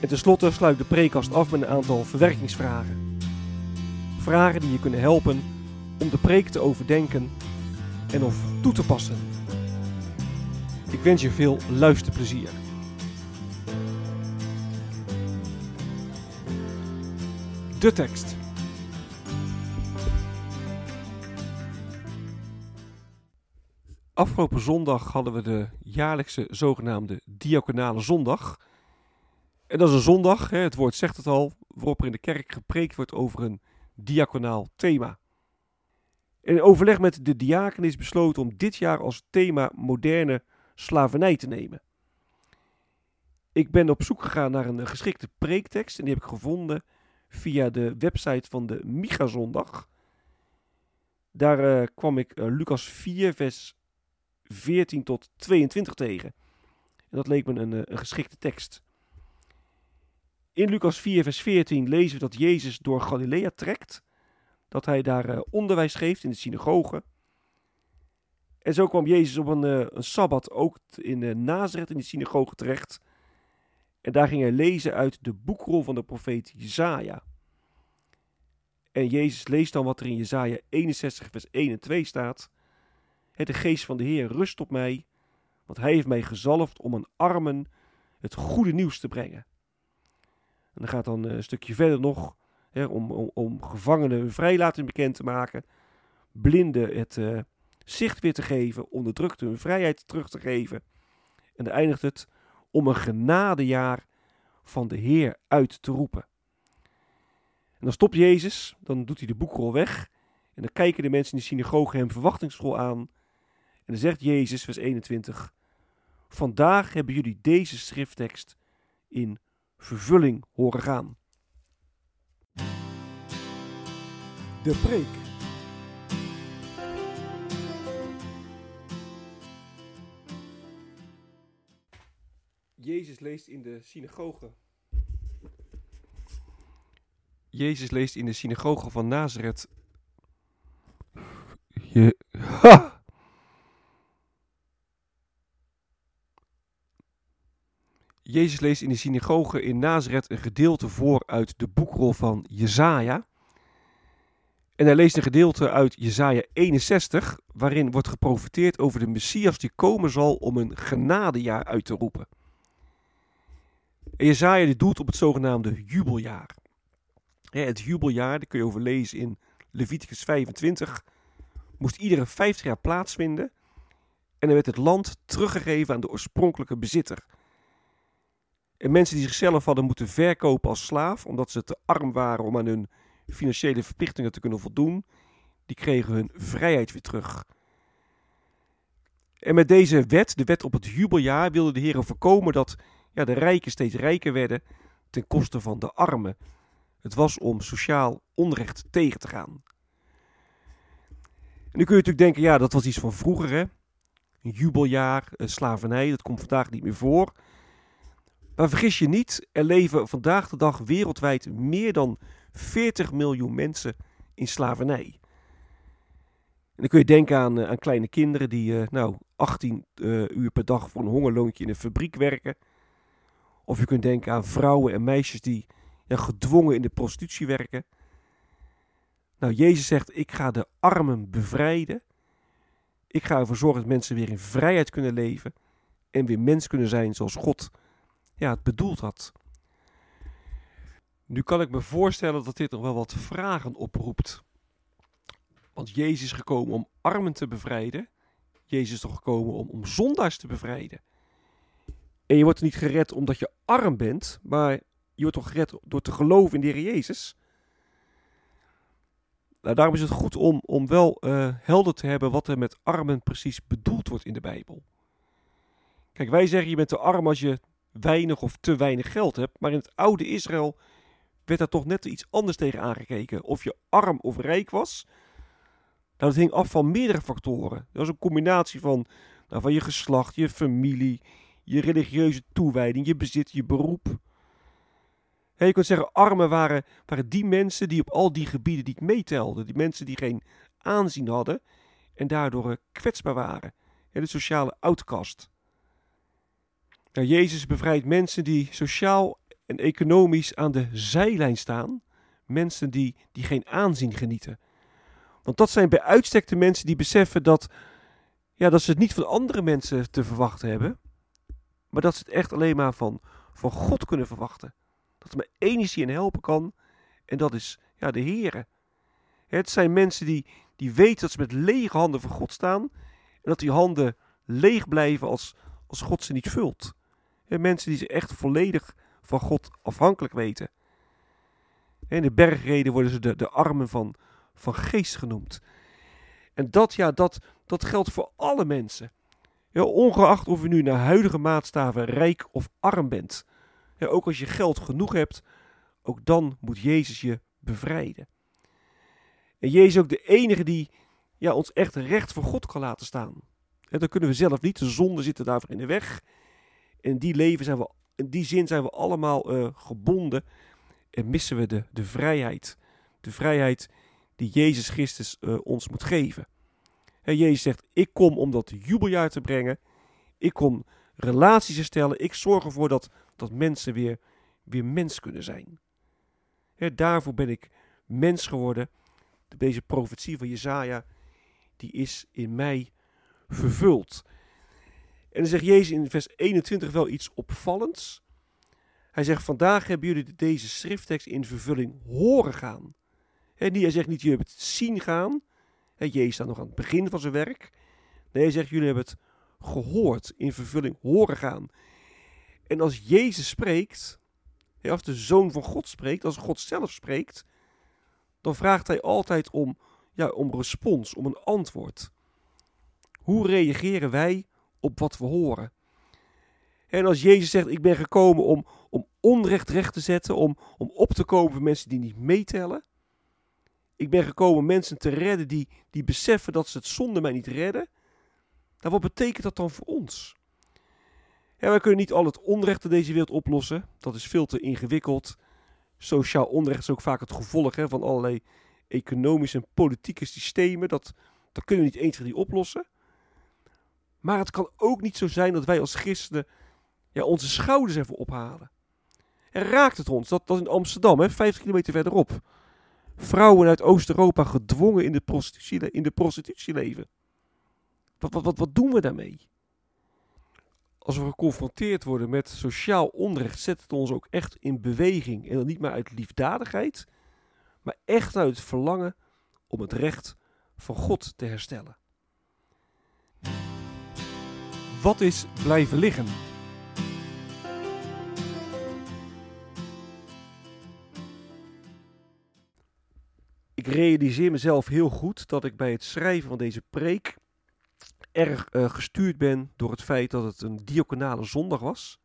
En tenslotte sluit de preekkast af met een aantal verwerkingsvragen. Vragen die je kunnen helpen om de preek te overdenken en of toe te passen. Ik wens je veel luisterplezier. De tekst. Afgelopen zondag hadden we de jaarlijkse zogenaamde diaconale zondag. En dat is een zondag, hè, het woord zegt het al, waarop er in de kerk gepreekt wordt over een diaconaal thema. In overleg met de diaken is besloten om dit jaar als thema moderne slavernij te nemen. Ik ben op zoek gegaan naar een geschikte preektekst en die heb ik gevonden via de website van de Miga-zondag. Daar uh, kwam ik uh, Lucas 4, vers 14 tot 22 tegen. En dat leek me een, een geschikte tekst. In Lucas 4, vers 14 lezen we dat Jezus door Galilea trekt. Dat hij daar onderwijs geeft in de synagoge. En zo kwam Jezus op een, een sabbat ook in uh, Nazareth in de synagoge terecht. En daar ging hij lezen uit de boekrol van de profeet Jezaja. En Jezus leest dan wat er in Jezaja 61 vers 1 en 2 staat. De geest van de Heer rust op mij, want hij heeft mij gezalfd om aan armen het goede nieuws te brengen. En dan gaat dan een stukje verder nog hè, om, om, om gevangenen hun vrijlating bekend te maken, blinden het uh, zicht weer te geven, onderdrukte hun vrijheid terug te geven. En dan eindigt het om een genadejaar van de Heer uit te roepen. En dan stopt Jezus, dan doet hij de boekrol weg. En dan kijken de mensen in de synagoge hem verwachtingsvol aan. En dan zegt Jezus, vers 21, Vandaag hebben jullie deze schrifttekst in vervulling horen gaan. De preek. Jezus leest in de synagoge. Jezus leest in de synagoge van Nazareth. Je. Ha! Jezus leest in de synagoge in Nazareth een gedeelte voor uit de boekrol van Jezaja. En hij leest een gedeelte uit Jezaja 61, waarin wordt geprofiteerd over de Messias die komen zal om een genadejaar uit te roepen. En Jezaja doelt op het zogenaamde jubeljaar. Het jubeljaar, daar kun je over lezen in Leviticus 25, moest iedere 50 jaar plaatsvinden. En dan werd het land teruggegeven aan de oorspronkelijke bezitter. En mensen die zichzelf hadden moeten verkopen als slaaf, omdat ze te arm waren om aan hun financiële verplichtingen te kunnen voldoen, die kregen hun vrijheid weer terug. En met deze wet, de wet op het jubeljaar, wilde de Heer voorkomen dat ja, de rijken steeds rijker werden ten koste van de armen. Het was om sociaal onrecht tegen te gaan. Nu kun je natuurlijk denken, ja, dat was iets van vroeger, hè? Een jubeljaar, slavernij, dat komt vandaag niet meer voor. Maar vergis je niet, er leven vandaag de dag wereldwijd meer dan 40 miljoen mensen in slavernij. En dan kun je denken aan, aan kleine kinderen die uh, nou, 18 uh, uur per dag voor een hongerloontje in een fabriek werken. Of je kunt denken aan vrouwen en meisjes die gedwongen in de prostitutie werken. Nou, Jezus zegt, ik ga de armen bevrijden. Ik ga ervoor zorgen dat mensen weer in vrijheid kunnen leven. En weer mens kunnen zijn zoals God ja, het bedoeld had. Nu kan ik me voorstellen dat dit nog wel wat vragen oproept. Want Jezus is gekomen om armen te bevrijden. Jezus is toch gekomen om, om zondaars te bevrijden. En je wordt niet gered omdat je arm bent, maar je wordt toch gered door te geloven in de Heer Jezus. Nou, daarom is het goed om, om wel uh, helder te hebben wat er met armen precies bedoeld wordt in de Bijbel. Kijk, wij zeggen je bent te arm als je weinig of te weinig geld hebt, maar in het oude Israël werd daar toch net iets anders tegen aangekeken. Of je arm of rijk was, nou, dat hing af van meerdere factoren. Dat was een combinatie van, nou, van je geslacht, je familie, je religieuze toewijding, je bezit, je beroep. je kunt zeggen, armen waren, waren die mensen die op al die gebieden niet meetelden. Die mensen die geen aanzien hadden en daardoor eh, kwetsbaar waren. de sociale outcast. Nou, Jezus bevrijdt mensen die sociaal en economisch aan de zijlijn staan. Mensen die, die geen aanzien genieten. Want dat zijn bij uitstek de mensen die beseffen dat, ja, dat ze het niet van andere mensen te verwachten hebben. Maar dat ze het echt alleen maar van, van God kunnen verwachten. Dat er maar één is helpen kan. En dat is ja, de Heere. Het zijn mensen die, die weten dat ze met lege handen voor God staan. En dat die handen leeg blijven als, als God ze niet vult. En mensen die ze echt volledig van God afhankelijk weten. In de bergreden worden ze de, de armen van, van geest genoemd. En dat, ja, dat, dat geldt voor alle mensen. Ja, ongeacht of je nu naar huidige maatstaven rijk of arm bent. Ja, ook als je geld genoeg hebt, ook dan moet Jezus je bevrijden. En Jezus is ook de enige die ja, ons echt recht voor God kan laten staan. Dan kunnen we zelf niet, de zonde zitten daarvoor in de weg. In die, leven zijn we, in die zin zijn we allemaal uh, gebonden en missen we de, de vrijheid. De vrijheid die Jezus Christus uh, ons moet geven. En Jezus zegt, ik kom om dat jubeljaar te brengen. Ik kom relaties te stellen. Ik zorg ervoor dat, dat mensen weer, weer mens kunnen zijn. He, daarvoor ben ik mens geworden. Deze profetie van Jezaja, die is in mij vervuld. En dan zegt Jezus in vers 21 wel iets opvallends. Hij zegt, vandaag hebben jullie deze schrifttekst in vervulling horen gaan. En hij zegt niet, jullie hebben het zien gaan. He, Jezus staat nog aan het begin van zijn werk. Nee, hij zegt, jullie hebben het gehoord, in vervulling horen gaan. En als Jezus spreekt, als de Zoon van God spreekt, als God zelf spreekt, dan vraagt hij altijd om, ja, om respons, om een antwoord. Hoe reageren wij op wat we horen? En als Jezus zegt, ik ben gekomen om, om onrecht recht te zetten, om, om op te komen voor mensen die niet meetellen, ik ben gekomen mensen te redden die, die beseffen dat ze het zonder mij niet redden. Nou, wat betekent dat dan voor ons? Ja, kunnen niet al het onrecht in deze wereld oplossen. Dat is veel te ingewikkeld. Sociaal onrecht is ook vaak het gevolg hè, van allerlei economische en politieke systemen. Dat, dat kunnen we niet eens die oplossen. Maar het kan ook niet zo zijn dat wij als christenen ja, onze schouders even ophalen. En raakt het ons dat, dat in Amsterdam, hè, 50 kilometer verderop, vrouwen uit Oost-Europa gedwongen in de, prostitutie, in de prostitutie leven. Wat, wat, wat, wat doen we daarmee? Als we geconfronteerd worden met sociaal onrecht, zet het ons ook echt in beweging. En dan niet maar uit liefdadigheid, maar echt uit het verlangen om het recht van God te herstellen. Wat is blijven liggen? ik realiseer mezelf heel goed dat ik bij het schrijven van deze preek erg uh, gestuurd ben door het feit dat het een diaconale zondag was.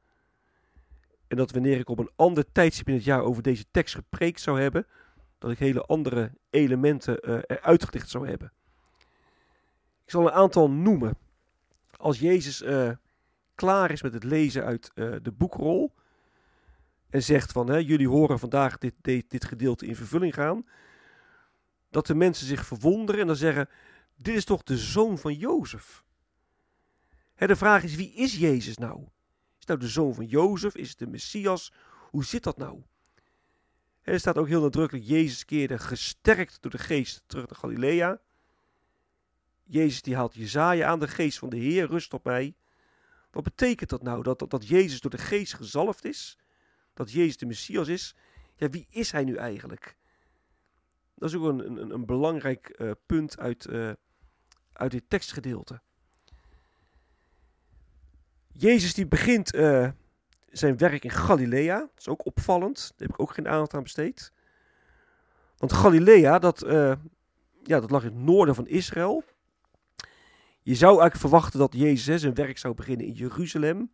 En dat wanneer ik op een ander tijdstip in het jaar over deze tekst gepreekt zou hebben, dat ik hele andere elementen uh, eruit gedicht zou hebben. Ik zal een aantal noemen. Als Jezus uh, klaar is met het lezen uit de boekrol en zegt van, hè, jullie horen vandaag dit, dit, dit gedeelte in vervulling gaan, dat de mensen zich verwonderen en dan zeggen: Dit is toch de zoon van Jozef? Hè, de vraag is: wie is Jezus nou? Is het nou de zoon van Jozef? Is het de Messias? Hoe zit dat nou? er staat ook heel nadrukkelijk: Jezus keerde gesterkt door de geest terug naar Galilea. Jezus die haalt Jezaja aan, de geest van de Heer rust op mij. Wat betekent dat nou? Dat, dat, dat Jezus door de geest gezalfd is? Dat Jezus de Messias is? Ja, wie is hij nu eigenlijk? Dat is ook een, een, een belangrijk eh, punt uit, uh, uit dit tekstgedeelte. Jezus die begint uh, zijn werk in Galilea. Dat is ook opvallend. Daar heb ik ook geen aandacht aan besteed. Want Galilea, dat, ja, dat lag in het noorden van Israël. Je zou eigenlijk verwachten dat Jezus zijn werk zou beginnen in Jeruzalem.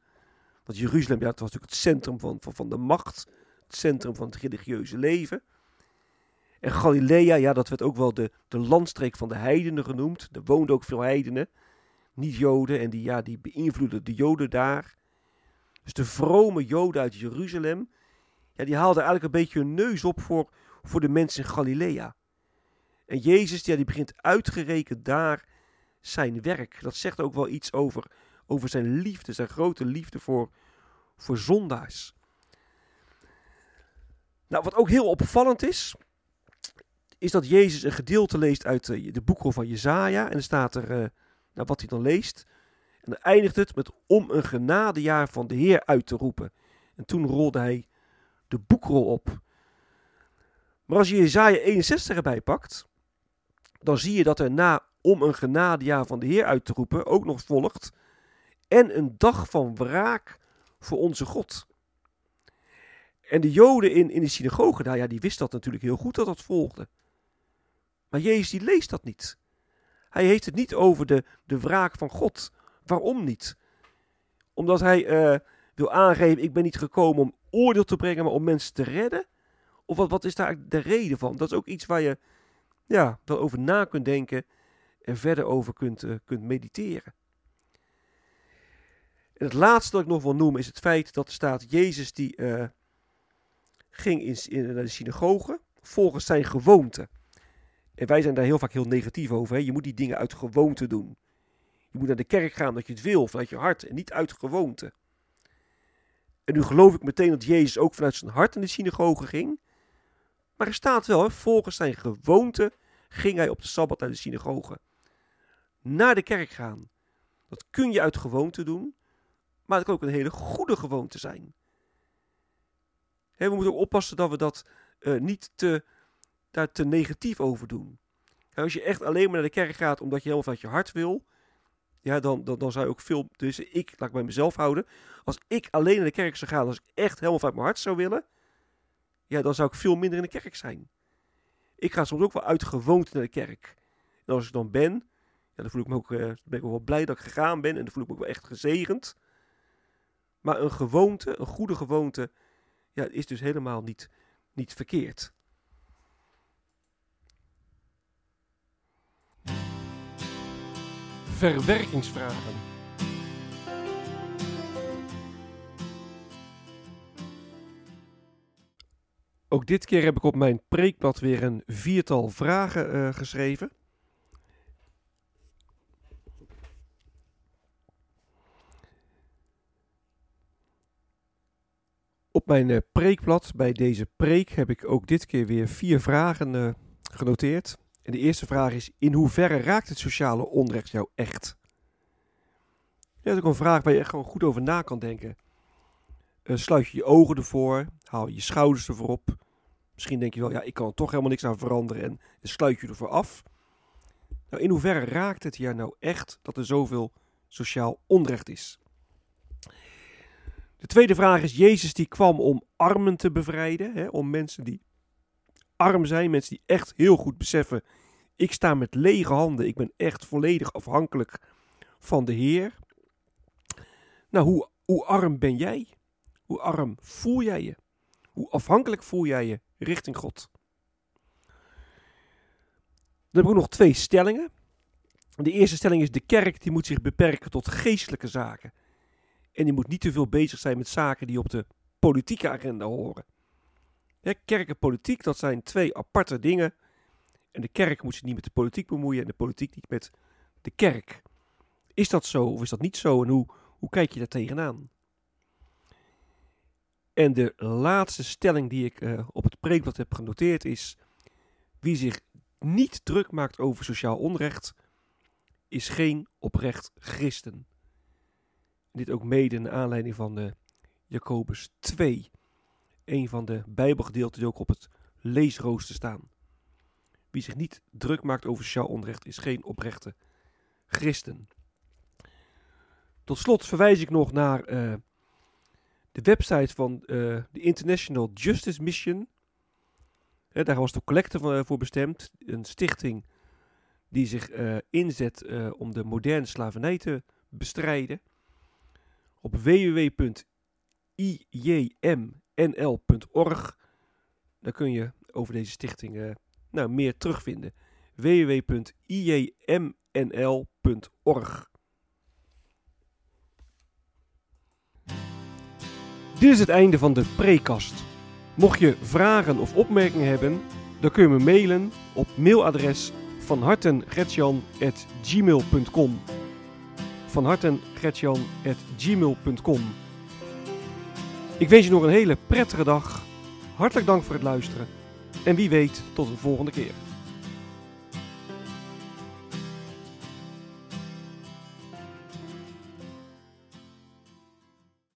Want Jeruzalem, ja, dat was natuurlijk het centrum van, van, van de macht. Het centrum van het religieuze leven. En Galilea, ja, dat werd ook wel de, de landstreek van de heidenen genoemd. Er woonden ook veel heidenen, niet joden. En die, ja, die beïnvloedden de joden daar. Dus de vrome joden uit Jeruzalem, ja, die haalden eigenlijk een beetje hun neus op voor, voor de mensen in Galilea. En Jezus, ja, die begint uitgerekend daar zijn werk. Dat zegt ook wel iets over, over zijn liefde, zijn grote liefde voor, voor zondaars. Nou, wat ook heel opvallend is, is dat Jezus een gedeelte leest uit uh, de boekrol van Jezaja. En er staat er uh, nou, wat hij dan leest. En dan eindigt het met om een genadejaar van de Heer uit te roepen. En toen rolde hij de boekrol op. Maar als je Jezaja 61 erbij pakt, dan zie je dat er na om een genadejaar van de Heer uit te roepen ook nog volgt. En een dag van wraak voor onze God. En de Joden in, in de synagoge daar, ja, die wisten dat natuurlijk heel goed dat dat volgde. Maar Jezus die leest dat niet. Hij heeft het niet over de, de wraak van God. Waarom niet? Omdat hij uh, wil aangeven, ik ben niet gekomen om oordeel te brengen, maar om mensen te redden? Of wat, wat is daar de reden van? Dat is ook iets waar je ja, wel over na kunt denken en verder over kunt, uh, kunt mediteren. En het laatste dat ik nog wil noemen is het feit dat er staat Jezus die uh, ging in, in, naar de synagoge volgens zijn gewoonte. En wij zijn daar heel vaak heel negatief over. Hè? Je moet die dingen uit gewoonte doen. Je moet naar de kerk gaan omdat je het wil, vanuit je hart en niet uit gewoonte. En nu geloof ik meteen dat Jezus ook vanuit zijn hart in de synagoge ging. Maar er staat wel, volgens zijn gewoonte ging hij op de Sabbat naar de synagoge. Naar de kerk gaan. Dat kun je uit gewoonte doen, maar dat kan ook een hele goede gewoonte zijn. We moeten ook oppassen dat we dat uh, niet te daar te negatief over doen. als je echt alleen maar naar de kerk gaat omdat je helemaal vanuit je hart wil, ja, dan, dan, dan zou je ook veel. Dus ik, laat ik bij mezelf houden. Als ik alleen naar de kerk zou gaan, als ik echt helemaal vanuit mijn hart zou willen, ja, dan zou ik veel minder in de kerk zijn. Ik ga soms ook wel uit gewoonte naar de kerk. En als ik dan ben, ja, dan me ook, uh, ben ik wel blij dat ik gegaan ben en dan voel ik me ook wel echt gezegend. Maar een gewoonte, een goede gewoonte, ja, is dus helemaal niet, niet verkeerd. verwerkingsvragen. Ook dit keer heb ik op mijn preekblad weer een viertal vragen uh, geschreven. Mijn uh, preekblad bij deze preek heb ik ook dit keer weer vier vragen uh, genoteerd. En de eerste vraag is: in hoeverre raakt het sociale onrecht jou echt? dat is ook een vraag waar je echt gewoon goed over na kan denken. Uh, sluit je je ogen ervoor, haal je schouders ervoor op. Misschien denk je wel, ja, ik kan er toch helemaal niks aan veranderen en, en sluit je ervoor af. Nou, in hoeverre raakt het jou nou echt dat er zoveel sociaal onrecht is? De tweede vraag is: Jezus die kwam om armen te bevrijden, hè, om mensen die arm zijn, mensen die echt heel goed beseffen: ik sta met lege handen, ik ben echt volledig afhankelijk van de Heer. Nou, hoe, hoe arm ben jij? Hoe arm voel jij je? Hoe afhankelijk voel jij je richting God? Dan heb ik ook nog twee stellingen. De eerste stelling is: de kerk die moet zich beperken tot geestelijke zaken. En die moet niet te veel bezig zijn met zaken die op de politieke agenda horen. kerk en politiek, dat zijn twee aparte dingen. En de kerk moet zich niet met de politiek bemoeien en de politiek niet met de kerk. Is dat zo of is dat niet zo? En hoe, hoe kijk je daar tegenaan? En de laatste stelling die ik uh, op het preekblad heb genoteerd is: wie zich niet druk maakt over sociaal onrecht, is geen oprecht christen. Dit ook mede naar aanleiding van de Jacobus 2, een van de Bijbelgedeelten die ook op het leesrooster staan. Wie zich niet druk maakt over sociaal onrecht is geen oprechte christen. Tot slot verwijs ik nog naar eh, de website van uh, de International Justice Mission. daar was de collecte voor bestemd. Een stichting die zich inzet om de moderne slavernij te bestrijden. Op www.ijmnl.org daar kun je over deze stichting nou, meer terugvinden. www.ijmnl.org Dit is het einde van de prekast. Mocht je vragen of opmerkingen hebben, dan kun je me mailen op mailadres van hartengretjan.gmail.com van Ik wens je nog een hele prettige dag. Hartelijk dank voor het luisteren. En wie weet, tot een volgende keer.